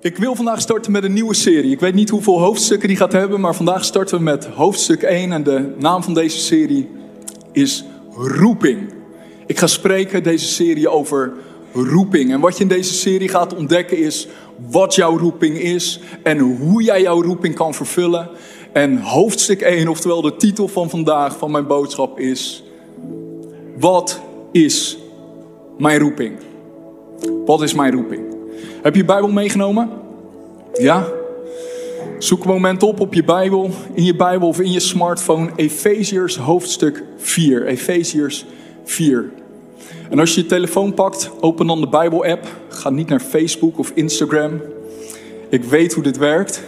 Ik wil vandaag starten met een nieuwe serie. Ik weet niet hoeveel hoofdstukken die gaat hebben, maar vandaag starten we met hoofdstuk 1 en de naam van deze serie is Roeping. Ik ga spreken deze serie over roeping. En wat je in deze serie gaat ontdekken is wat jouw roeping is en hoe jij jouw roeping kan vervullen. En hoofdstuk 1, oftewel de titel van vandaag van mijn boodschap is Wat is mijn roeping? Wat is mijn roeping? Heb je Bijbel meegenomen? Ja? Zoek een moment op op je Bijbel, in je Bijbel of in je smartphone. Efeziërs hoofdstuk 4. Efeziërs 4. En als je je telefoon pakt, open dan de Bijbel-app. Ga niet naar Facebook of Instagram. Ik weet hoe dit werkt.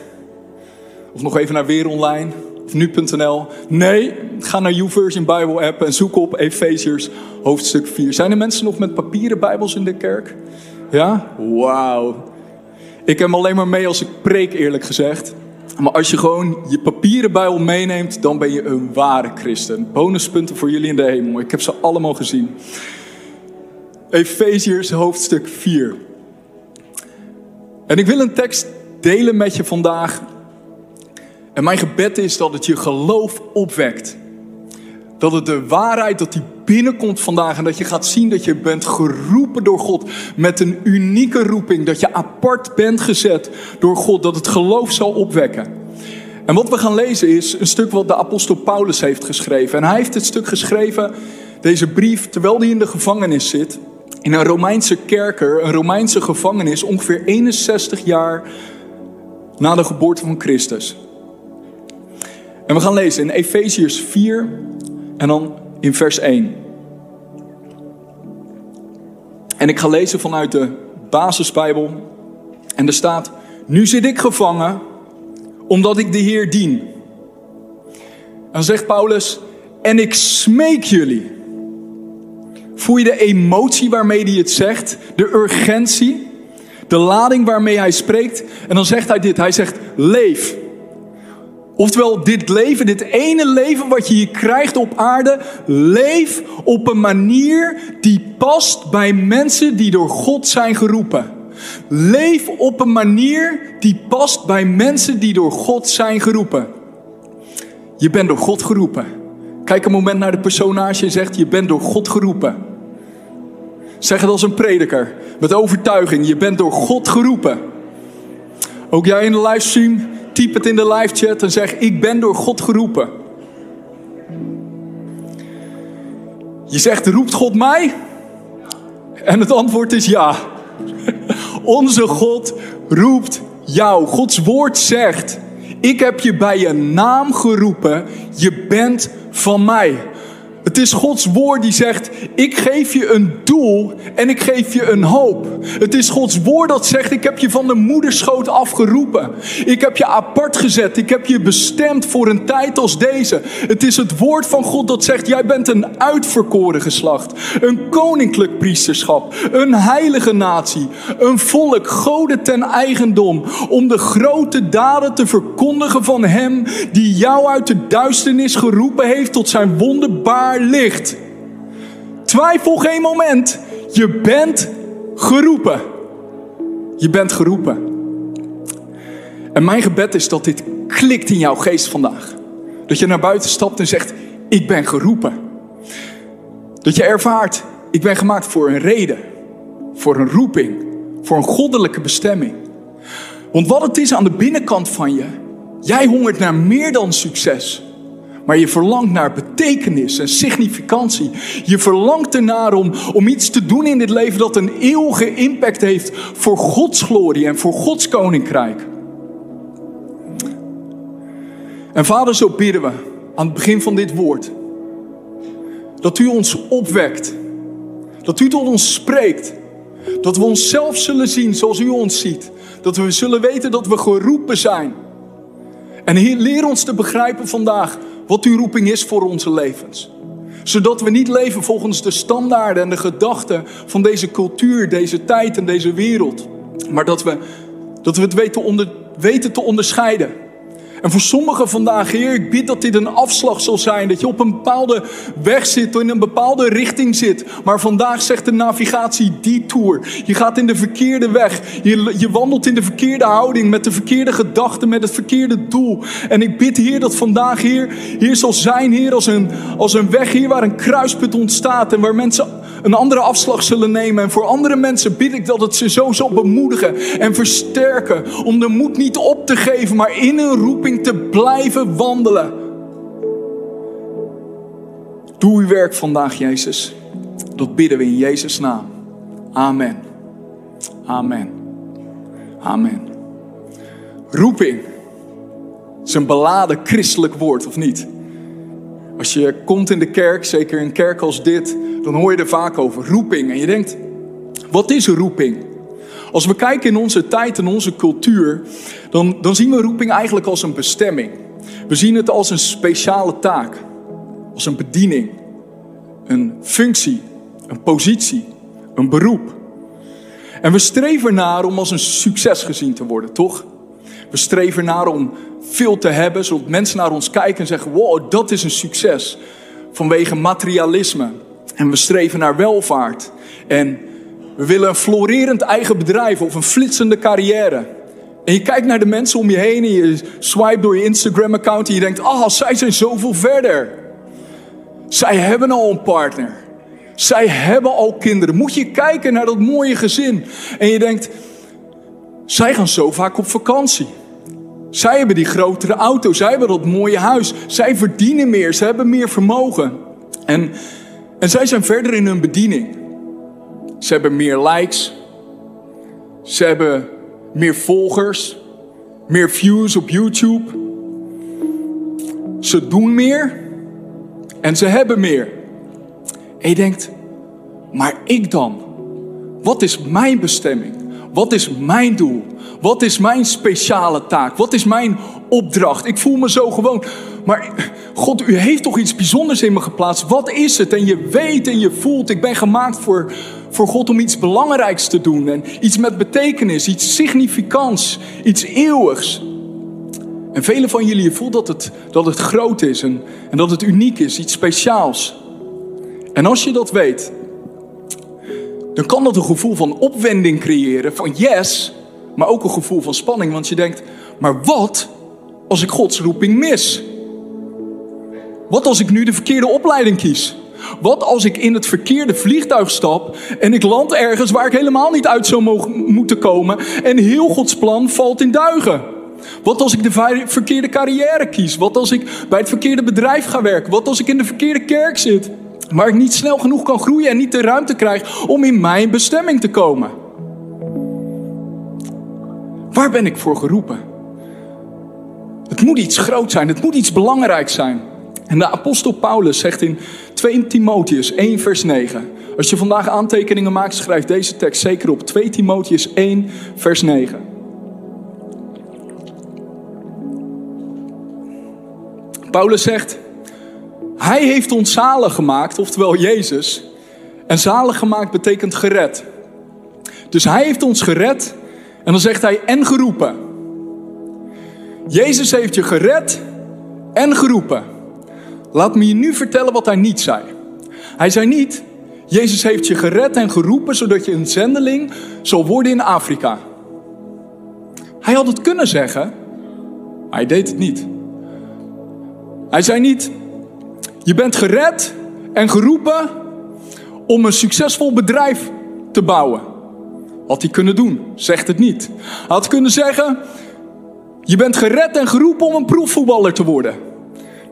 Of nog even naar Weer Online of nu.nl. Nee, ga naar YouVersion Bible app en zoek op Efeziërs hoofdstuk 4. Zijn er mensen nog met papieren Bijbels in de kerk? Ja? Wauw. Ik heb alleen maar mee als ik preek, eerlijk gezegd. Maar als je gewoon je papieren Bijbel meeneemt, dan ben je een ware christen. Bonuspunten voor jullie in de hemel. Ik heb ze allemaal gezien. Efeziërs hoofdstuk 4. En ik wil een tekst delen met je vandaag. En mijn gebed is dat het je geloof opwekt. Dat het de waarheid, dat die binnenkomt vandaag en dat je gaat zien dat je bent geroepen door God met een unieke roeping. Dat je apart bent gezet door God, dat het geloof zal opwekken. En wat we gaan lezen is een stuk wat de apostel Paulus heeft geschreven. En hij heeft dit stuk geschreven, deze brief, terwijl hij in de gevangenis zit. In een Romeinse kerker, een Romeinse gevangenis, ongeveer 61 jaar na de geboorte van Christus. En we gaan lezen in Efeziërs 4 en dan in vers 1. En ik ga lezen vanuit de basisbijbel. En er staat: Nu zit ik gevangen omdat ik de Heer dien. En dan zegt Paulus: En ik smeek jullie. Voel je de emotie waarmee hij het zegt? De urgentie? De lading waarmee hij spreekt? En dan zegt hij dit: Hij zegt: Leef. Oftewel, dit leven, dit ene leven wat je hier krijgt op aarde, leef op een manier die past bij mensen die door God zijn geroepen. Leef op een manier die past bij mensen die door God zijn geroepen. Je bent door God geroepen. Kijk een moment naar de personage en zegt: Je bent door God geroepen. Zeg het als een prediker, met overtuiging: Je bent door God geroepen. Ook jij in de livestream, typ het in de live chat en zeg: Ik ben door God geroepen. Je zegt: Roept God mij? En het antwoord is ja. Onze God roept jou. Gods woord zegt: Ik heb je bij je naam geroepen. Je bent van mij. Het is Gods woord die zegt: Ik geef je een doel en ik geef je een hoop. Het is Gods woord dat zegt: Ik heb je van de moederschoot afgeroepen. Ik heb je apart gezet. Ik heb je bestemd voor een tijd als deze. Het is het woord van God dat zegt: Jij bent een uitverkoren geslacht. Een koninklijk priesterschap. Een heilige natie. Een volk, goden ten eigendom. Om de grote daden te verkondigen van Hem die jou uit de duisternis geroepen heeft tot zijn wonderbaar licht. Twijfel geen moment. Je bent geroepen. Je bent geroepen. En mijn gebed is dat dit klikt in jouw geest vandaag. Dat je naar buiten stapt en zegt: Ik ben geroepen. Dat je ervaart: Ik ben gemaakt voor een reden, voor een roeping, voor een goddelijke bestemming. Want wat het is aan de binnenkant van je, jij hongert naar meer dan succes. Maar je verlangt naar betekenis en significantie. Je verlangt ernaar om, om iets te doen in dit leven dat een eeuwige impact heeft voor Gods glorie en voor Gods koninkrijk. En vader, zo bidden we aan het begin van dit woord. Dat u ons opwekt. Dat u tot ons spreekt. Dat we onszelf zullen zien zoals u ons ziet. Dat we zullen weten dat we geroepen zijn. En leer ons te begrijpen vandaag wat uw roeping is voor onze levens. Zodat we niet leven volgens de standaarden en de gedachten van deze cultuur, deze tijd en deze wereld. Maar dat we, dat we het weten, onder, weten te onderscheiden. En voor sommigen vandaag, Heer, ik bid dat dit een afslag zal zijn. Dat je op een bepaalde weg zit, in een bepaalde richting zit. Maar vandaag zegt de navigatie detour. Je gaat in de verkeerde weg. Je, je wandelt in de verkeerde houding, met de verkeerde gedachten, met het verkeerde doel. En ik bid, Heer, dat vandaag, Heer, hier zal zijn, Heer, als een, als een weg hier waar een kruispunt ontstaat. En waar mensen een andere afslag zullen nemen. En voor andere mensen bid ik dat het ze zo zal bemoedigen en versterken. Om de moed niet op te geven, maar in een roeping te blijven wandelen. Doe uw werk vandaag, Jezus. Dat bidden we in Jezus' naam. Amen. Amen. Amen. Roeping is een beladen christelijk woord, of niet? Als je komt in de kerk, zeker in een kerk als dit, dan hoor je er vaak over roeping. En je denkt, wat is roeping? Als we kijken in onze tijd en onze cultuur, dan, dan zien we roeping eigenlijk als een bestemming. We zien het als een speciale taak, als een bediening, een functie, een positie, een beroep. En we streven naar om als een succes gezien te worden, toch? We streven naar om veel te hebben, zodat mensen naar ons kijken en zeggen: wow, dat is een succes. Vanwege materialisme. En we streven naar welvaart. En we willen een florerend eigen bedrijf of een flitsende carrière. En je kijkt naar de mensen om je heen en je swipe door je Instagram-account en je denkt: ah, zij zijn zoveel verder. Zij hebben al een partner. Zij hebben al kinderen. Moet je kijken naar dat mooie gezin. En je denkt: zij gaan zo vaak op vakantie. Zij hebben die grotere auto, zij hebben dat mooie huis. Zij verdienen meer, ze hebben meer vermogen. En, en zij zijn verder in hun bediening. Ze hebben meer likes. Ze hebben meer volgers. Meer views op YouTube. Ze doen meer. En ze hebben meer. En je denkt, maar ik dan? Wat is mijn bestemming? Wat is mijn doel? Wat is mijn speciale taak? Wat is mijn opdracht? Ik voel me zo gewoon. Maar God, u heeft toch iets bijzonders in me geplaatst? Wat is het? En je weet en je voelt, ik ben gemaakt voor, voor God om iets belangrijks te doen. En iets met betekenis, iets significants, iets eeuwigs. En velen van jullie, je voelt dat het, dat het groot is en, en dat het uniek is, iets speciaals. En als je dat weet, dan kan dat een gevoel van opwending creëren. Van yes, maar ook een gevoel van spanning. Want je denkt, maar wat als ik Gods roeping mis? Wat als ik nu de verkeerde opleiding kies? Wat als ik in het verkeerde vliegtuig stap en ik land ergens waar ik helemaal niet uit zou mogen, moeten komen en heel Gods plan valt in duigen? Wat als ik de verkeerde carrière kies? Wat als ik bij het verkeerde bedrijf ga werken? Wat als ik in de verkeerde kerk zit? Waar ik niet snel genoeg kan groeien en niet de ruimte krijg om in mijn bestemming te komen. Waar ben ik voor geroepen? Het moet iets groot zijn, het moet iets belangrijk zijn. En de apostel Paulus zegt in 2 Timotheus 1 vers 9. Als je vandaag aantekeningen maakt, schrijf deze tekst zeker op. 2 Timotheus 1 vers 9. Paulus zegt, hij heeft ons zalig gemaakt, oftewel Jezus. En zalig gemaakt betekent gered. Dus hij heeft ons gered en dan zegt hij en geroepen. Jezus heeft je gered en geroepen. Laat me je nu vertellen wat hij niet zei. Hij zei niet, Jezus heeft je gered en geroepen zodat je een zendeling zal worden in Afrika. Hij had het kunnen zeggen, maar hij deed het niet. Hij zei niet, je bent gered en geroepen om een succesvol bedrijf te bouwen. Had hij kunnen doen, zegt het niet. Hij had kunnen zeggen, je bent gered en geroepen om een proefvoetballer te worden.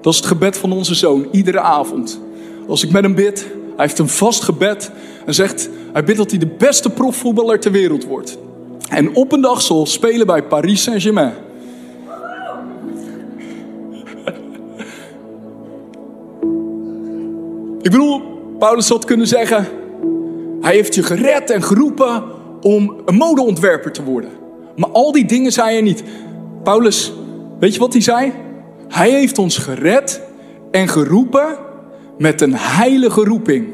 Dat is het gebed van onze zoon, iedere avond. Als ik met hem bid, hij heeft een vast gebed en zegt, hij bidt dat hij de beste profvoetballer ter wereld wordt. En op een dag zal spelen bij Paris Saint-Germain. Ik bedoel, Paulus had kunnen zeggen: Hij heeft je gered en geroepen om een modeontwerper te worden. Maar al die dingen zei hij niet. Paulus, weet je wat hij zei? Hij heeft ons gered en geroepen met een heilige roeping.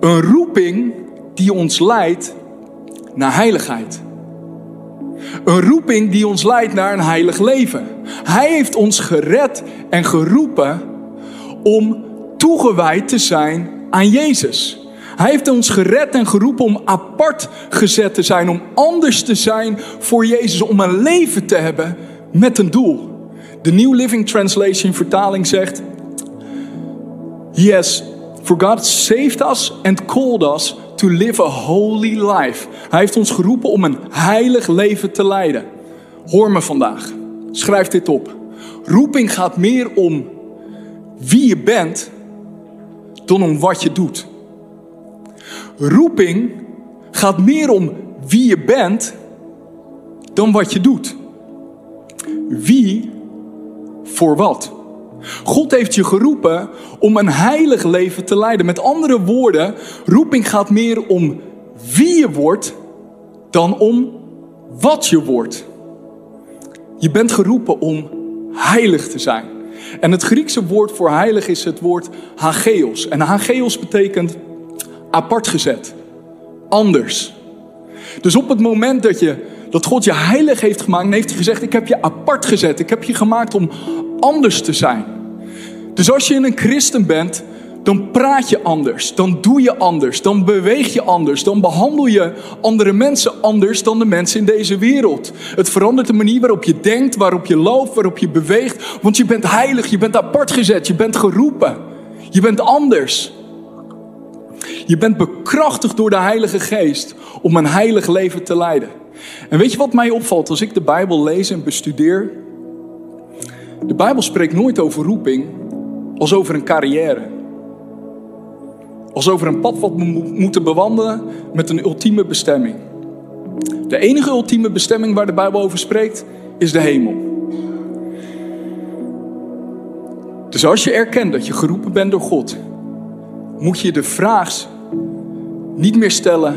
Een roeping die ons leidt naar heiligheid. Een roeping die ons leidt naar een heilig leven. Hij heeft ons gered en geroepen om toegewijd te zijn aan Jezus. Hij heeft ons gered en geroepen om apart gezet te zijn, om anders te zijn voor Jezus, om een leven te hebben met een doel. De New Living Translation vertaling zegt: Yes, for God saved us and called us to live a holy life. Hij heeft ons geroepen om een heilig leven te leiden. Hoor me vandaag. Schrijf dit op. Roeping gaat meer om wie je bent dan om wat je doet. Roeping gaat meer om wie je bent dan wat je doet. Wie voor wat? God heeft je geroepen om een heilig leven te leiden. Met andere woorden, roeping gaat meer om wie je wordt dan om wat je wordt. Je bent geroepen om heilig te zijn. En het Griekse woord voor heilig is het woord hageos. En hageos betekent apart gezet, anders. Dus op het moment dat, je, dat God je heilig heeft gemaakt, heeft hij gezegd: Ik heb je apart gezet. Ik heb je gemaakt om anders te zijn. Dus als je een christen bent, dan praat je anders, dan doe je anders, dan beweeg je anders, dan behandel je andere mensen anders dan de mensen in deze wereld. Het verandert de manier waarop je denkt, waarop je loopt, waarop je beweegt, want je bent heilig, je bent apart gezet, je bent geroepen, je bent anders. Je bent bekrachtigd door de Heilige Geest om een heilig leven te leiden. En weet je wat mij opvalt als ik de Bijbel lees en bestudeer? De Bijbel spreekt nooit over roeping als over een carrière. Als over een pad wat we moeten bewandelen met een ultieme bestemming. De enige ultieme bestemming waar de Bijbel over spreekt is de hemel. Dus als je erkent dat je geroepen bent door God, moet je de vraag niet meer stellen: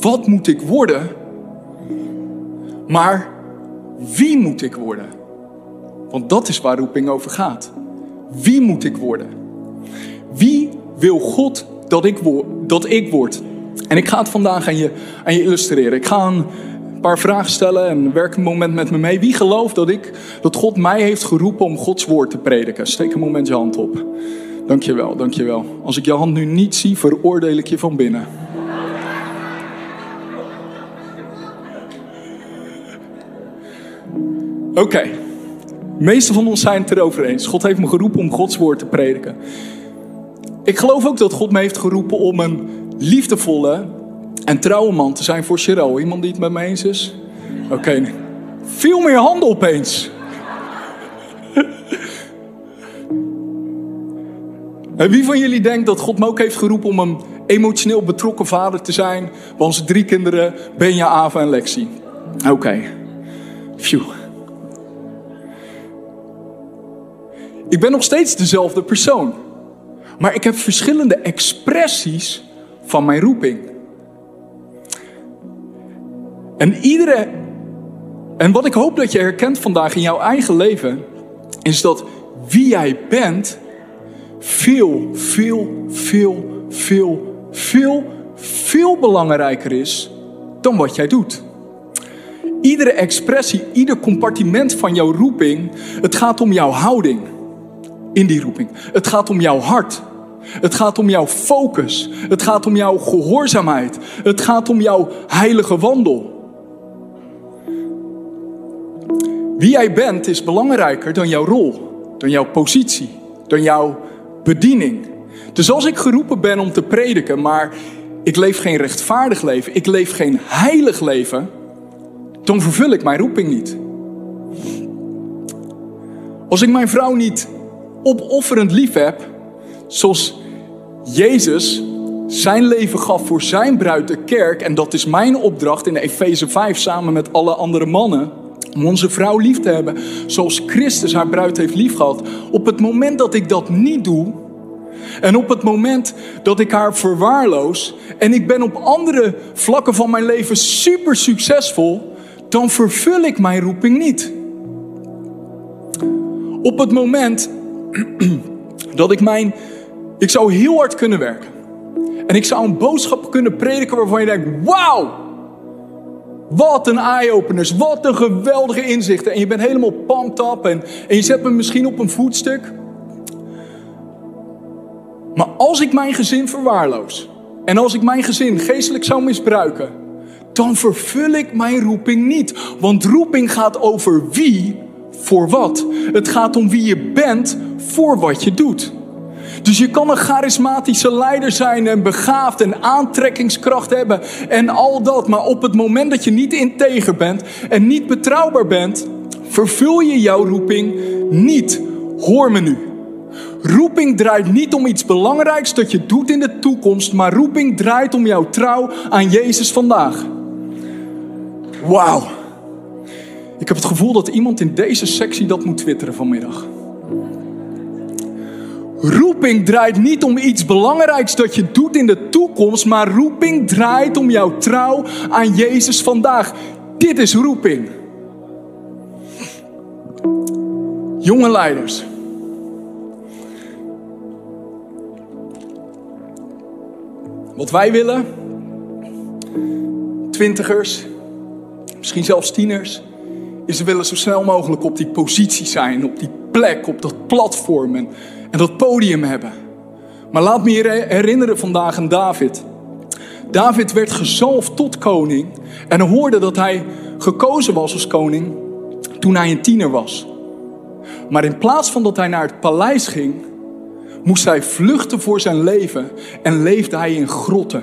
wat moet ik worden? Maar wie moet ik worden? Want dat is waar roeping over gaat. Wie moet ik worden? Wie wil God dat ik, dat ik word? En ik ga het vandaag aan je, aan je illustreren. Ik ga een paar vragen stellen en werk een moment met me mee. Wie gelooft dat, ik, dat God mij heeft geroepen om Gods woord te prediken? Steek een moment je hand op. Dankjewel, dankjewel. Als ik je hand nu niet zie, veroordeel ik je van binnen. Oké, meeste van ons zijn het erover eens. God heeft me geroepen om Gods woord te prediken. Ik geloof ook dat God me heeft geroepen om een liefdevolle en trouwe man te zijn voor Cheryl. Iemand die het met me eens is? Oké, okay. veel meer handen opeens. En wie van jullie denkt dat God me ook heeft geroepen om een emotioneel betrokken vader te zijn bij onze drie kinderen, Benja, Ava en Lexi? Oké. Okay. Phew. Ik ben nog steeds dezelfde persoon. Maar ik heb verschillende expressies van mijn roeping. En iedere. En wat ik hoop dat je herkent vandaag in jouw eigen leven, is dat wie jij bent veel, veel, veel, veel, veel, veel belangrijker is dan wat jij doet. Iedere expressie, ieder compartiment van jouw roeping, het gaat om jouw houding in die roeping. Het gaat om jouw hart. Het gaat om jouw focus. Het gaat om jouw gehoorzaamheid. Het gaat om jouw heilige wandel. Wie jij bent is belangrijker dan jouw rol, dan jouw positie, dan jouw bediening. Dus als ik geroepen ben om te prediken, maar ik leef geen rechtvaardig leven, ik leef geen heilig leven, dan vervul ik mijn roeping niet. Als ik mijn vrouw niet opofferend lief heb, zoals Jezus zijn leven gaf voor zijn bruid, de kerk, en dat is mijn opdracht in Efeze 5 samen met alle andere mannen, om onze vrouw lief te hebben, zoals Christus haar bruid heeft lief gehad. Op het moment dat ik dat niet doe, en op het moment dat ik haar verwaarloos en ik ben op andere vlakken van mijn leven super succesvol, dan vervul ik mijn roeping niet. Op het moment dat ik mijn. Ik zou heel hard kunnen werken. En ik zou een boodschap kunnen prediken waarvan je denkt: wauw! Wat een eye-openers, wat een geweldige inzichten. En je bent helemaal pumped up en, en je zet me misschien op een voetstuk. Maar als ik mijn gezin verwaarloos en als ik mijn gezin geestelijk zou misbruiken, dan vervul ik mijn roeping niet. Want roeping gaat over wie voor wat. Het gaat om wie je bent voor wat je doet. Dus je kan een charismatische leider zijn en begaafd en aantrekkingskracht hebben en al dat. Maar op het moment dat je niet integer bent en niet betrouwbaar bent, vervul je jouw roeping niet. Hoor me nu. Roeping draait niet om iets belangrijks dat je doet in de toekomst, maar roeping draait om jouw trouw aan Jezus vandaag. Wauw. Ik heb het gevoel dat iemand in deze sectie dat moet twitteren vanmiddag. Roeping draait niet om iets belangrijks dat je doet in de toekomst, maar roeping draait om jouw trouw aan Jezus vandaag. Dit is roeping. Jonge leiders. Wat wij willen, twintigers, misschien zelfs tieners, is willen zo snel mogelijk op die positie zijn, op die plek, op dat platform en, en dat podium hebben. Maar laat me je herinneren vandaag aan David. David werd gezalfd tot koning en hoorde dat hij gekozen was als koning toen hij een tiener was. Maar in plaats van dat hij naar het paleis ging, moest hij vluchten voor zijn leven en leefde hij in grotten.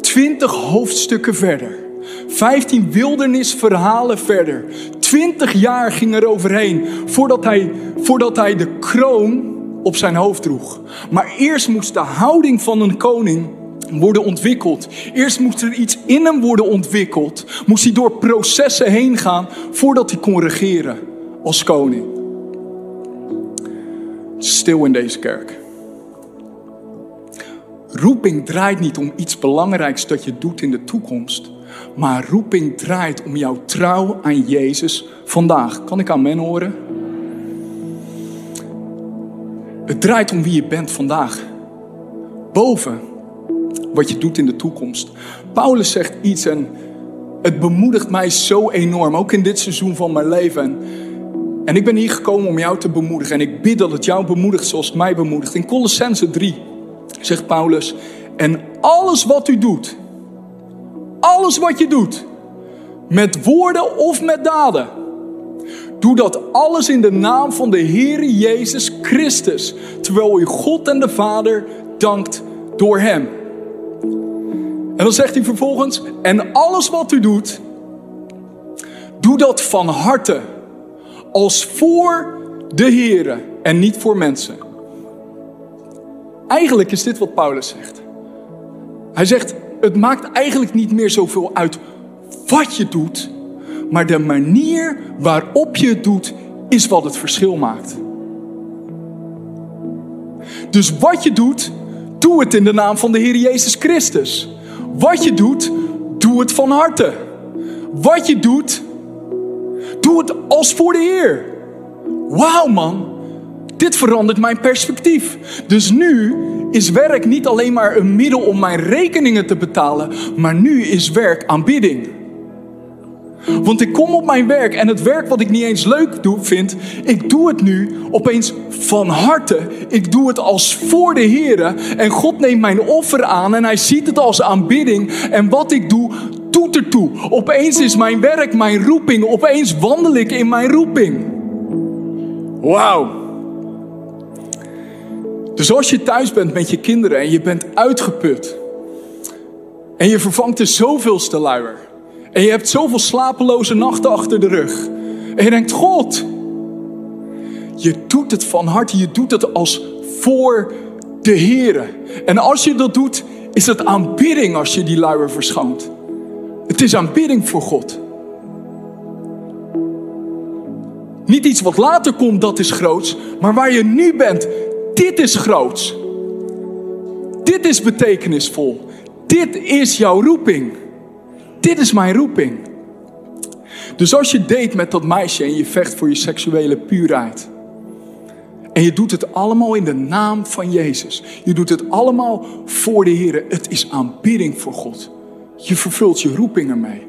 Twintig hoofdstukken verder 15 wildernisverhalen verder. 20 jaar ging er overheen voordat hij, voordat hij de kroon op zijn hoofd droeg. Maar eerst moest de houding van een koning worden ontwikkeld. Eerst moest er iets in hem worden ontwikkeld. Moest hij door processen heen gaan voordat hij kon regeren als koning. Stil in deze kerk. Roeping draait niet om iets belangrijks dat je doet in de toekomst. Maar roeping draait om jouw trouw aan Jezus vandaag. Kan ik aan men horen? Het draait om wie je bent vandaag. Boven wat je doet in de toekomst. Paulus zegt iets en het bemoedigt mij zo enorm. Ook in dit seizoen van mijn leven. En ik ben hier gekomen om jou te bemoedigen. En ik bid dat het jou bemoedigt zoals het mij bemoedigt. In Colossense 3 zegt Paulus. En alles wat u doet alles wat je doet, met woorden of met daden, doe dat alles in de naam van de Heer Jezus Christus, terwijl u God en de Vader dankt door Hem. En dan zegt hij vervolgens, en alles wat u doet, doe dat van harte, als voor de Heer en niet voor mensen. Eigenlijk is dit wat Paulus zegt. Hij zegt, het maakt eigenlijk niet meer zoveel uit wat je doet, maar de manier waarop je het doet is wat het verschil maakt. Dus wat je doet, doe het in de naam van de Heer Jezus Christus. Wat je doet, doe het van harte. Wat je doet, doe het als voor de Heer. Wauw man, dit verandert mijn perspectief. Dus nu is werk niet alleen maar een middel om mijn rekeningen te betalen, maar nu is werk aanbidding. Want ik kom op mijn werk en het werk wat ik niet eens leuk doe, vind, ik doe het nu opeens van harte. Ik doe het als voor de Heer en God neemt mijn offer aan en hij ziet het als aanbidding. En wat ik doe, doet ertoe. Opeens is mijn werk mijn roeping. Opeens wandel ik in mijn roeping. Wauw. Dus als je thuis bent met je kinderen en je bent uitgeput. En je vervangt de zoveelste luier. En je hebt zoveel slapeloze nachten achter de rug. En je denkt, God, je doet het van harte. Je doet het als voor de Here. En als je dat doet, is het aanbidding als je die luier verschoont. Het is aanbidding voor God. Niet iets wat later komt, dat is groots. Maar waar je nu bent, dit is groots. Dit is betekenisvol. Dit is jouw roeping. Dit is mijn roeping. Dus als je date met dat meisje en je vecht voor je seksuele puurheid. En je doet het allemaal in de naam van Jezus. Je doet het allemaal voor de Heer. Het is aanbidding voor God. Je vervult je roeping ermee.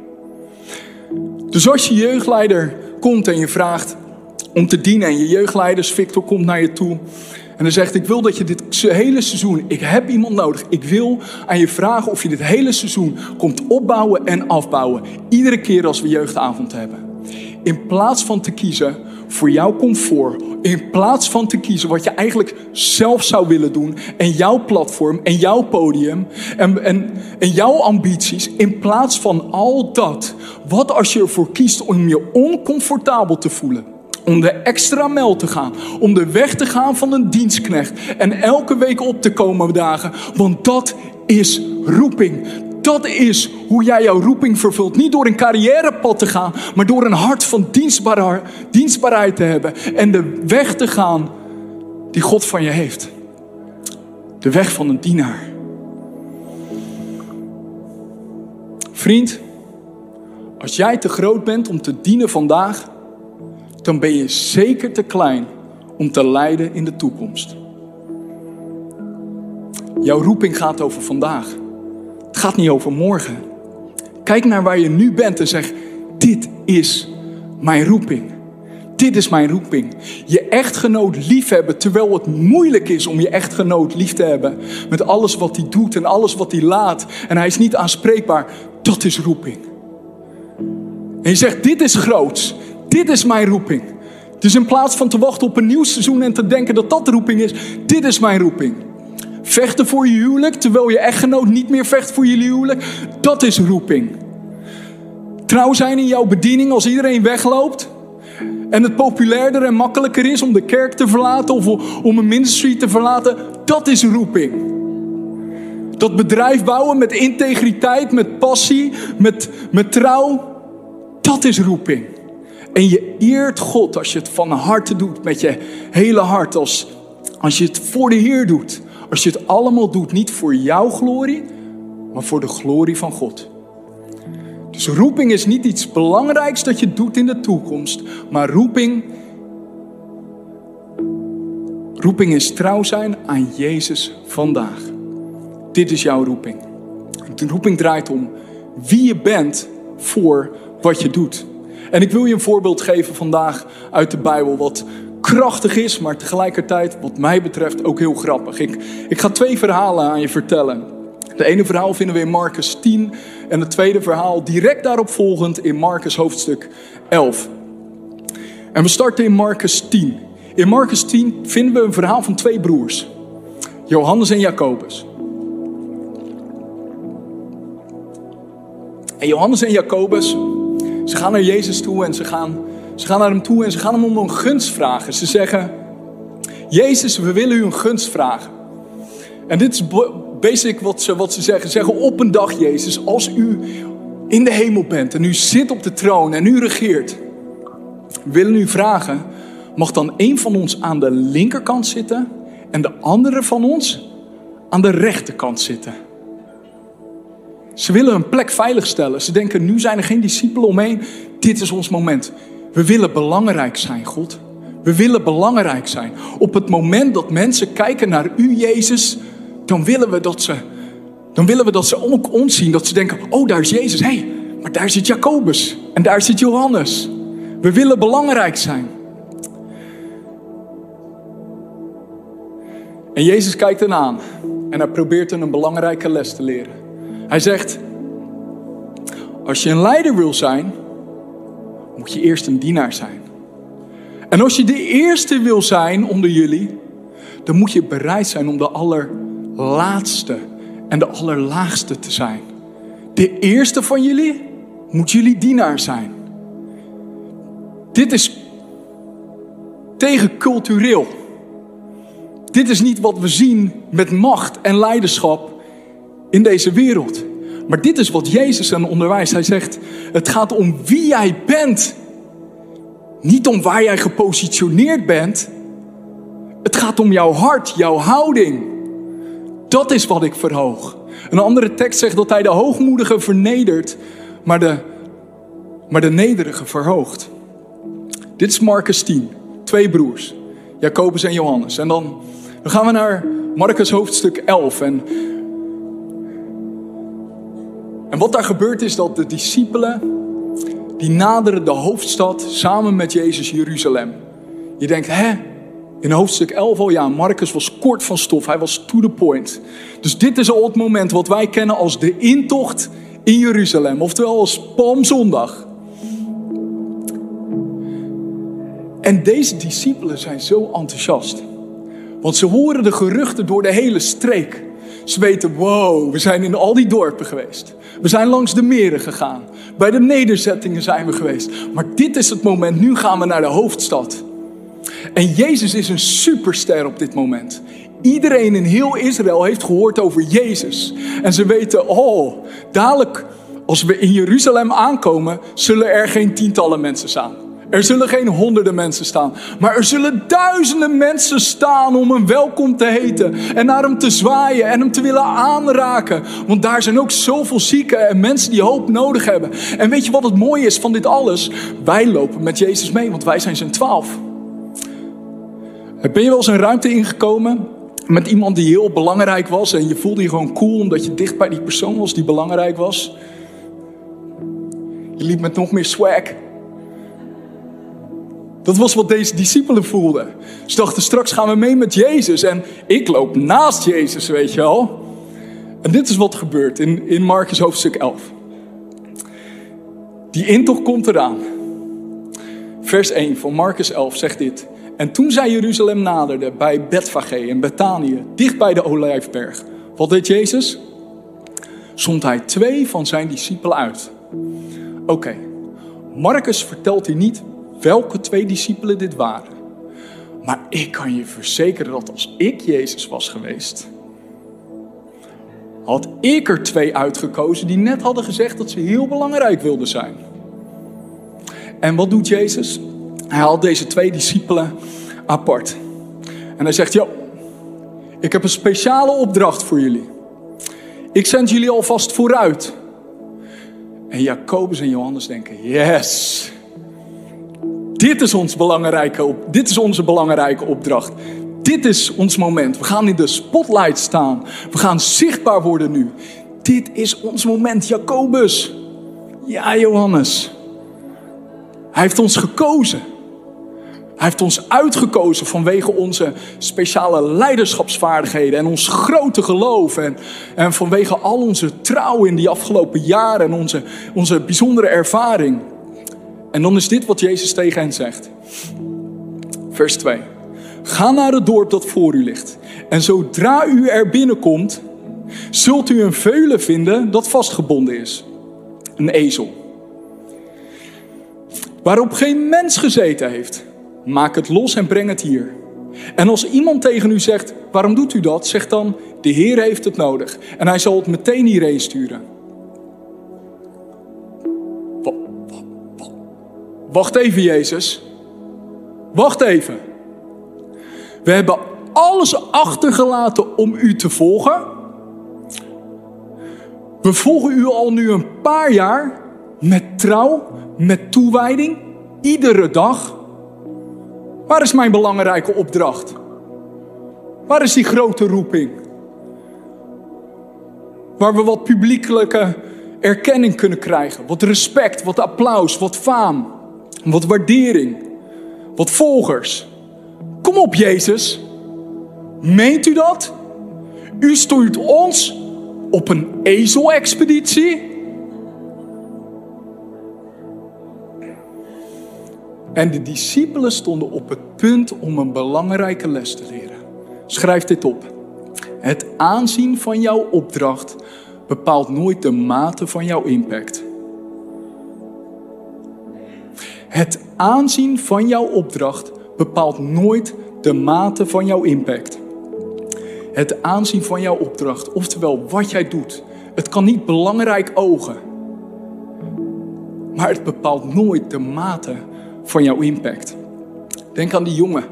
Dus als je jeugdleider komt en je vraagt om te dienen en je jeugdleiders, Victor, komt naar je toe en dan zegt, ik wil dat je dit hele seizoen, ik heb iemand nodig. Ik wil aan je vragen of je dit hele seizoen komt opbouwen en afbouwen. Iedere keer als we jeugdavond hebben. In plaats van te kiezen voor jouw comfort, in plaats van te kiezen wat je eigenlijk zelf zou willen doen en jouw platform en jouw podium en, en, en jouw ambities, in plaats van al dat, wat als je ervoor kiest om je oncomfortabel te voelen? Om de extra mel te gaan. Om de weg te gaan van een dienstknecht. En elke week op te komen dagen. Want dat is roeping. Dat is hoe jij jouw roeping vervult. Niet door een carrièrepad te gaan, maar door een hart van dienstbaar, dienstbaarheid te hebben. En de weg te gaan die God van je heeft. De weg van een dienaar. Vriend, als jij te groot bent om te dienen vandaag, dan ben je zeker te klein om te leiden in de toekomst. Jouw roeping gaat over vandaag. Gaat niet over morgen. Kijk naar waar je nu bent en zeg: Dit is mijn roeping. Dit is mijn roeping. Je echtgenoot liefhebben terwijl het moeilijk is om je echtgenoot lief te hebben. Met alles wat hij doet en alles wat hij laat. En hij is niet aanspreekbaar. Dat is roeping. En je zegt: Dit is groots. Dit is mijn roeping. Dus in plaats van te wachten op een nieuw seizoen en te denken dat dat roeping is, dit is mijn roeping. Vechten voor je huwelijk terwijl je echtgenoot niet meer vecht voor je huwelijk, dat is roeping. Trouw zijn in jouw bediening als iedereen wegloopt en het populairder en makkelijker is om de kerk te verlaten of om een ministry te verlaten, dat is roeping. Dat bedrijf bouwen met integriteit, met passie, met, met trouw, dat is roeping. En je eert God als je het van harte doet, met je hele hart. Als, als je het voor de Heer doet. Als je het allemaal doet, niet voor jouw glorie, maar voor de glorie van God. Dus roeping is niet iets belangrijks dat je doet in de toekomst, maar roeping, roeping is trouw zijn aan Jezus vandaag. Dit is jouw roeping. De roeping draait om wie je bent voor wat je doet. En ik wil je een voorbeeld geven vandaag uit de Bijbel, wat krachtig is, maar tegelijkertijd, wat mij betreft, ook heel grappig. Ik, ik ga twee verhalen aan je vertellen. De ene verhaal vinden we in Marcus 10 en het tweede verhaal direct daarop volgend in Marcus hoofdstuk 11. En we starten in Marcus 10. In Marcus 10 vinden we een verhaal van twee broers, Johannes en Jacobus. En Johannes en Jacobus, ze gaan naar Jezus toe en ze gaan, ze gaan naar hem toe en ze gaan hem om een gunst vragen. Ze zeggen, Jezus, we willen u een gunst vragen. En dit is basic wat ze, wat ze zeggen. Ze zeggen op een dag, Jezus, als u in de hemel bent en u zit op de troon en u regeert. Willen u vragen, mag dan een van ons aan de linkerkant zitten en de andere van ons aan de rechterkant zitten? Ze willen een plek veiligstellen. Ze denken, nu zijn er geen discipelen omheen. Dit is ons moment. We willen belangrijk zijn, God. We willen belangrijk zijn. Op het moment dat mensen kijken naar u, Jezus, dan willen we dat ze, dan willen we dat ze ook ons zien. Dat ze denken, oh, daar is Jezus. Hé, hey, maar daar zit Jacobus. En daar zit Johannes. We willen belangrijk zijn. En Jezus kijkt hen aan. En hij probeert hen een belangrijke les te leren. Hij zegt, als je een leider wil zijn, moet je eerst een dienaar zijn. En als je de eerste wil zijn onder jullie, dan moet je bereid zijn om de allerlaatste en de allerlaagste te zijn. De eerste van jullie moet jullie dienaar zijn. Dit is tegencultureel. Dit is niet wat we zien met macht en leiderschap in deze wereld. Maar dit is wat Jezus aan onderwijst. Hij zegt: Het gaat om wie jij bent. Niet om waar jij gepositioneerd bent. Het gaat om jouw hart, jouw houding. Dat is wat ik verhoog. Een andere tekst zegt dat hij de hoogmoedige vernedert, maar de, maar de nederige verhoogt. Dit is Marcus 10. Twee broers, Jacobus en Johannes. En dan, dan gaan we naar Marcus hoofdstuk 11. En en wat daar gebeurt is dat de discipelen, die naderen de hoofdstad samen met Jezus Jeruzalem. Je denkt, hè? In hoofdstuk 11 al, ja, Marcus was kort van stof. Hij was to the point. Dus dit is al het moment wat wij kennen als de intocht in Jeruzalem. Oftewel als Palmzondag. En deze discipelen zijn zo enthousiast. Want ze horen de geruchten door de hele streek. Ze weten, wow, we zijn in al die dorpen geweest. We zijn langs de meren gegaan. Bij de nederzettingen zijn we geweest. Maar dit is het moment, nu gaan we naar de hoofdstad. En Jezus is een superster op dit moment. Iedereen in heel Israël heeft gehoord over Jezus. En ze weten, oh, dadelijk als we in Jeruzalem aankomen, zullen er geen tientallen mensen staan. Er zullen geen honderden mensen staan, maar er zullen duizenden mensen staan om hem welkom te heten en naar hem te zwaaien en hem te willen aanraken. Want daar zijn ook zoveel zieken en mensen die hoop nodig hebben. En weet je wat het mooie is van dit alles? Wij lopen met Jezus mee, want wij zijn zijn twaalf. Ben je wel eens een ruimte ingekomen met iemand die heel belangrijk was en je voelde je gewoon cool omdat je dicht bij die persoon was die belangrijk was? Je liep met nog meer swag. Dat was wat deze discipelen voelden. Ze dachten, straks gaan we mee met Jezus. En ik loop naast Jezus, weet je wel. En dit is wat gebeurt in, in Marcus hoofdstuk 11. Die intocht komt eraan. Vers 1 van Marcus 11 zegt dit. En toen zij Jeruzalem naderde bij Betfage en Betanië, dicht bij de Olijfberg. Wat deed Jezus? Zond hij twee van zijn discipelen uit. Oké, Marcus vertelt hier niet welke twee discipelen dit waren. Maar ik kan je verzekeren dat als ik Jezus was geweest, had ik er twee uitgekozen die net hadden gezegd dat ze heel belangrijk wilden zijn. En wat doet Jezus? Hij haalt deze twee discipelen apart. En hij zegt, joh, ik heb een speciale opdracht voor jullie. Ik zend jullie alvast vooruit. En Jacobus en Johannes denken, yes, dit is, ons belangrijke, dit is onze belangrijke opdracht. Dit is ons moment. We gaan in de spotlight staan. We gaan zichtbaar worden nu. Dit is ons moment, Jacobus. Ja, Johannes. Hij heeft ons gekozen. Hij heeft ons uitgekozen vanwege onze speciale leiderschapsvaardigheden en ons grote geloof. En, en vanwege al onze trouw in die afgelopen jaren en onze, onze bijzondere ervaring. En dan is dit wat Jezus tegen hen zegt. Vers 2. Ga naar het dorp dat voor u ligt. En zodra u er binnenkomt, zult u een veulen vinden dat vastgebonden is. Een ezel. Waarop geen mens gezeten heeft. Maak het los en breng het hier. En als iemand tegen u zegt, waarom doet u dat? Zeg dan, de Heer heeft het nodig. En hij zal het meteen hierheen sturen. Wacht even, Jezus. Wacht even. We hebben alles achtergelaten om u te volgen. We volgen u al nu een paar jaar met trouw, met toewijding, iedere dag. Waar is mijn belangrijke opdracht? Waar is die grote roeping? Waar we wat publiekelijke erkenning kunnen krijgen, wat respect, wat applaus, wat faam, wat waardering, wat volgers. Kom op, Jezus. Meent u dat? U stuurt ons op een ezelexpeditie? En de discipelen stonden op het punt om een belangrijke les te leren. Schrijf dit op. Het aanzien van jouw opdracht bepaalt nooit de mate van jouw impact. Het aanzien van jouw opdracht bepaalt nooit de mate van jouw impact. Het aanzien van jouw opdracht, oftewel wat jij doet, het kan niet belangrijk ogen. Maar het bepaalt nooit de mate van jouw impact. Denk aan die jongen,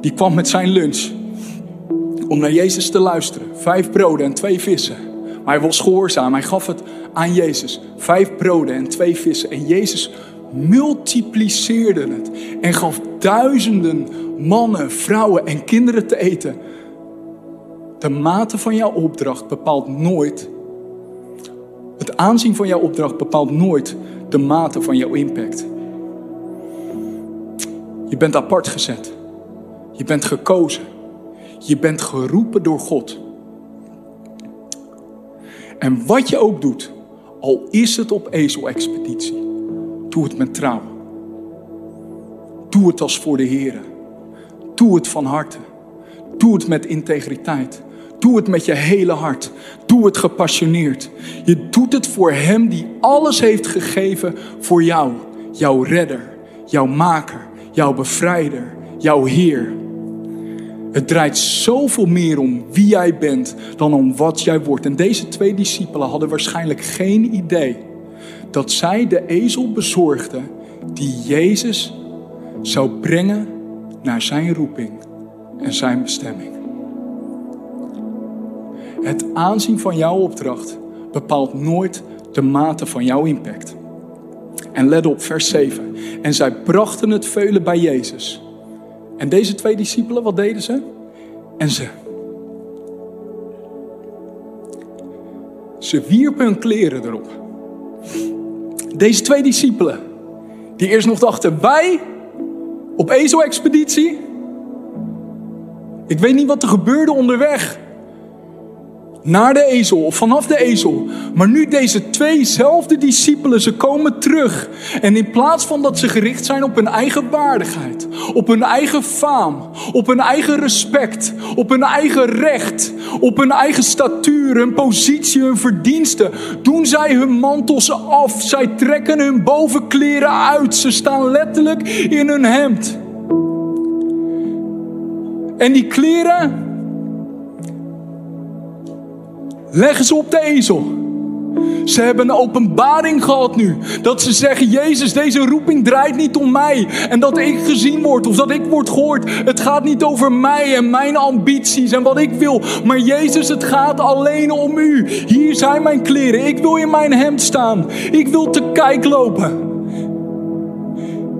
die kwam met zijn lunch om naar Jezus te luisteren. Vijf broden en twee vissen. Maar hij was gehoorzaam, hij gaf het aan Jezus. Vijf broden en twee vissen. En Jezus multipliceerde het en gaf duizenden mannen, vrouwen en kinderen te eten. De mate van jouw opdracht bepaalt nooit, het aanzien van jouw opdracht bepaalt nooit de mate van jouw impact. Je bent apart gezet. Je bent gekozen. Je bent geroepen door God. En wat je ook doet, al is het op ezelexpeditie, doe het met trouw. Doe het als voor de Heer. Doe het van harte. Doe het met integriteit. Doe het met je hele hart. Doe het gepassioneerd. Je doet het voor Hem die alles heeft gegeven voor jou. Jouw redder, jouw maker, jouw bevrijder, jouw Heer. Het draait zoveel meer om wie jij bent dan om wat jij wordt. En deze twee discipelen hadden waarschijnlijk geen idee dat zij de ezel bezorgden die Jezus zou brengen naar zijn roeping en zijn bestemming. Het aanzien van jouw opdracht bepaalt nooit de mate van jouw impact. En let op, vers 7. En zij brachten het veulen bij Jezus. En deze twee discipelen, wat deden ze? En ze. Ze wierpen hun kleren erop. Deze twee discipelen, die eerst nog dachten, wij op ezel-expeditie. Ik weet niet wat er gebeurde onderweg naar de ezel of vanaf de ezel. Maar nu deze tweezelfde discipelen, ze komen terug. En in plaats van dat ze gericht zijn op hun eigen waardigheid, op hun eigen faam, op hun eigen respect, op hun eigen recht, op hun eigen statuur, hun positie, hun verdiensten, doen zij hun mantels af. Zij trekken hun bovenkleren uit. Ze staan letterlijk in hun hemd. En die kleren, leggen ze op de ezel. Ze hebben een openbaring gehad nu. Dat ze zeggen, Jezus, deze roeping draait niet om mij. En dat ik gezien word of dat ik word gehoord. Het gaat niet over mij en mijn ambities en wat ik wil. Maar Jezus, het gaat alleen om u. Hier zijn mijn kleren. Ik wil in mijn hemd staan. Ik wil te kijk lopen.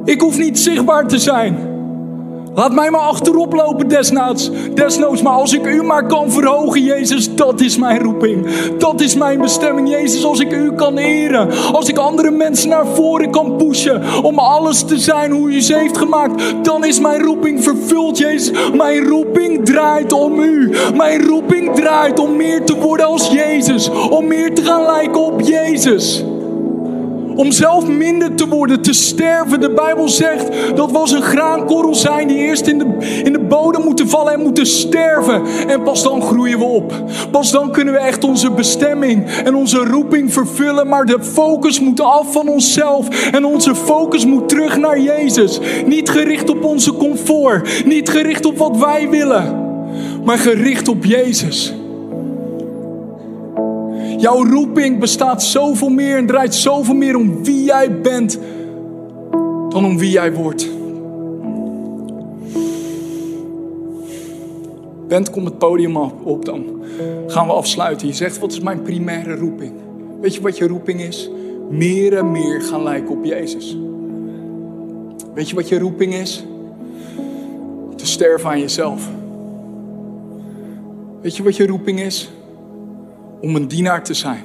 Ik hoef niet zichtbaar te zijn. Laat mij maar achterop lopen desnoods. desnoods. Maar als ik u maar kan verhogen, Jezus, dat is mijn roeping. Dat is mijn bestemming, Jezus. Als ik u kan eren. Als ik andere mensen naar voren kan pushen. Om alles te zijn hoe u ze heeft gemaakt. Dan is mijn roeping vervuld, Jezus. Mijn roeping draait om u. Mijn roeping draait om meer te worden als Jezus. Om meer te gaan lijken op Jezus. Om zelf minder te worden, te sterven. De Bijbel zegt dat we als een graankorrel zijn die eerst in de, in de bodem moeten vallen en moeten sterven. En pas dan groeien we op. Pas dan kunnen we echt onze bestemming en onze roeping vervullen. Maar de focus moet af van onszelf. En onze focus moet terug naar Jezus. Niet gericht op onze comfort. Niet gericht op wat wij willen. Maar gericht op Jezus. Jouw roeping bestaat zoveel meer en draait zoveel meer om wie jij bent dan om wie jij wordt. Bent, kom het podium op dan. Gaan we afsluiten. Je zegt, wat is mijn primaire roeping? Weet je wat je roeping is? Meer en meer gaan lijken op Jezus. Weet je wat je roeping is? Te sterven aan jezelf. Weet je wat je roeping is? Om een dienaar te zijn.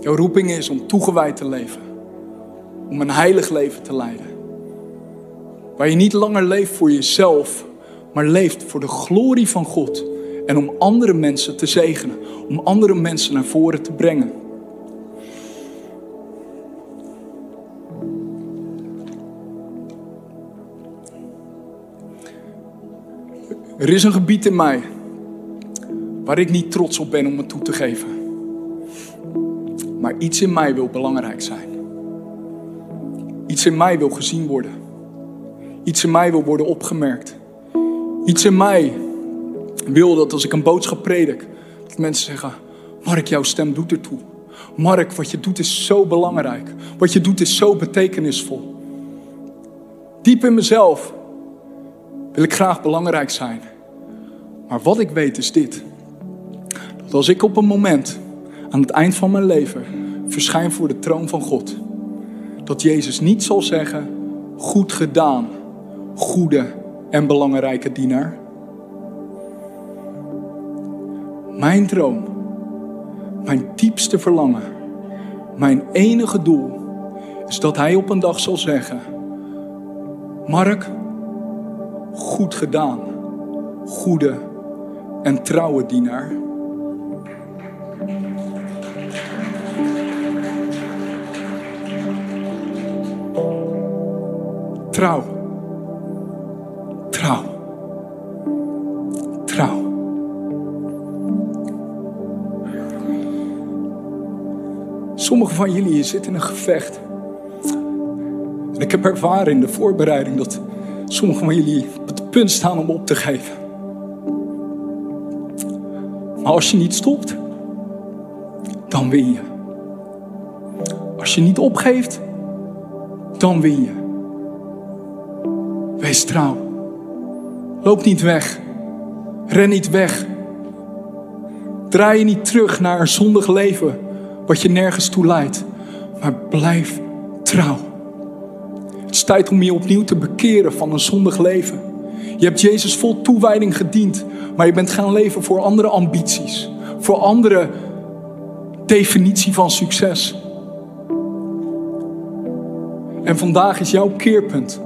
Jouw roeping is om toegewijd te leven. Om een heilig leven te leiden. Waar je niet langer leeft voor jezelf, maar leeft voor de glorie van God. En om andere mensen te zegenen. Om andere mensen naar voren te brengen. Er is een gebied in mij waar ik niet trots op ben om het toe te geven. Maar iets in mij wil belangrijk zijn. Iets in mij wil gezien worden. Iets in mij wil worden opgemerkt. Iets in mij wil dat als ik een boodschap predik, dat mensen zeggen: Mark, jouw stem doet ertoe. Mark, wat je doet is zo belangrijk. Wat je doet is zo betekenisvol. Diep in mezelf wil ik graag belangrijk zijn. Maar wat ik weet is dit. Dat als ik op een moment aan het eind van mijn leven verschijn voor de troon van God, dat Jezus niet zal zeggen: Goed gedaan, goede en belangrijke dienaar. Mijn droom, mijn diepste verlangen, Mijn enige doel is dat hij op een dag zal zeggen: Mark, goed gedaan, goede en trouwe dienaar. Trouw. Trouw. Trouw. Sommigen van jullie zitten in een gevecht. En ik heb ervaren in de voorbereiding dat sommigen van jullie op het punt staan om op te geven. Maar als je niet stopt, dan win je. Als je niet opgeeft, dan win je. Wees trouw. Loop niet weg. Ren niet weg. Draai je niet terug naar een zondig leven wat je nergens toe leidt. Maar blijf trouw. Het is tijd om je opnieuw te bekeren van een zondig leven. Je hebt Jezus vol toewijding gediend, maar je bent gaan leven voor andere ambities, voor andere definitie van succes. En vandaag is jouw keerpunt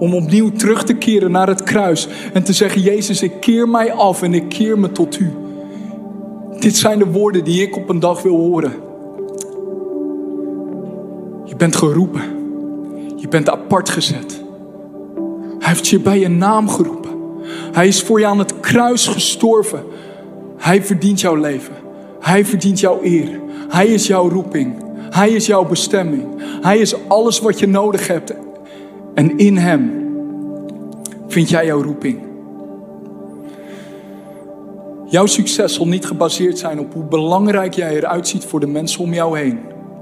om opnieuw terug te keren naar het kruis en te zeggen: Jezus, ik keer mij af en ik keer me tot u. Dit zijn de woorden die ik op een dag wil horen. Je bent geroepen. Je bent apart gezet. Hij heeft je bij je naam geroepen. Hij is voor je aan het kruis gestorven. Hij verdient jouw leven. Hij verdient jouw eer. Hij is jouw roeping. Hij is jouw bestemming. Hij is alles wat je nodig hebt. En in Hem vind jij jouw roeping. Jouw succes zal niet gebaseerd zijn op hoe belangrijk jij eruit ziet voor de mensen om jou heen.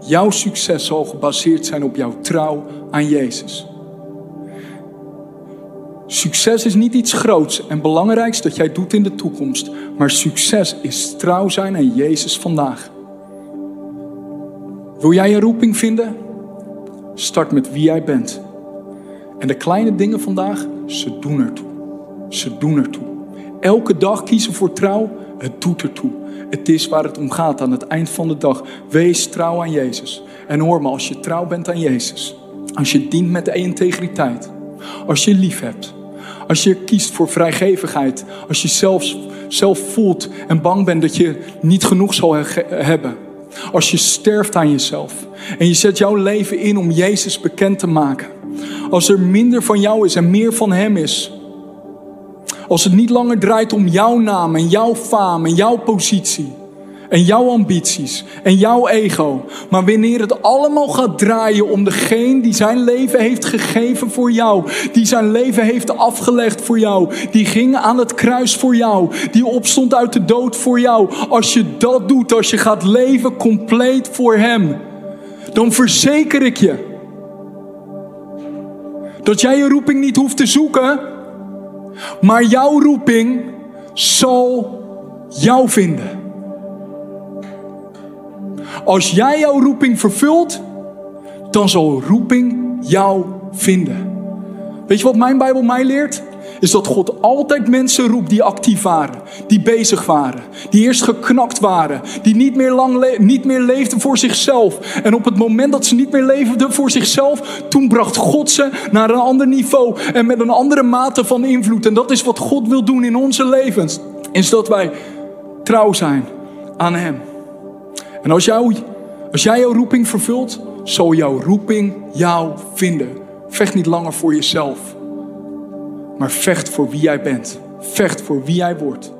Jouw succes zal gebaseerd zijn op jouw trouw aan Jezus. Succes is niet iets groots en belangrijks dat jij doet in de toekomst, maar succes is trouw zijn aan Jezus vandaag. Wil jij een roeping vinden? Start met wie jij bent. En de kleine dingen vandaag, ze doen ertoe. Ze doen ertoe. Elke dag kiezen voor trouw, het doet ertoe. Het is waar het om gaat aan het eind van de dag. Wees trouw aan Jezus. En hoor me, als je trouw bent aan Jezus, als je dient met integriteit, als je lief hebt, als je kiest voor vrijgevigheid, als je zelf, zelf voelt en bang bent dat je niet genoeg zal hebben, als je sterft aan jezelf en je zet jouw leven in om Jezus bekend te maken, als er minder van jou is en meer van Hem is, als het niet langer draait om jouw naam en jouw faam en jouw positie. En jouw ambities en jouw ego. Maar wanneer het allemaal gaat draaien om degene die zijn leven heeft gegeven voor jou. Die zijn leven heeft afgelegd voor jou. Die ging aan het kruis voor jou. Die opstond uit de dood voor jou. Als je dat doet, als je gaat leven compleet voor Hem. Dan verzeker ik je. Dat jij je roeping niet hoeft te zoeken. Maar jouw roeping zal jou vinden. Als jij jouw roeping vervult, dan zal roeping jou vinden. Weet je wat mijn Bijbel mij leert? Is dat God altijd mensen roept die actief waren, die bezig waren, die eerst geknakt waren, die niet meer, lang niet meer leefden voor zichzelf. En op het moment dat ze niet meer leefden voor zichzelf, toen bracht God ze naar een ander niveau en met een andere mate van invloed. En dat is wat God wil doen in onze levens, is dat wij trouw zijn aan Hem. En als, als jij jouw roeping vervult, zal jouw roeping jou vinden. Vecht niet langer voor jezelf, maar vecht voor wie jij bent. Vecht voor wie jij wordt.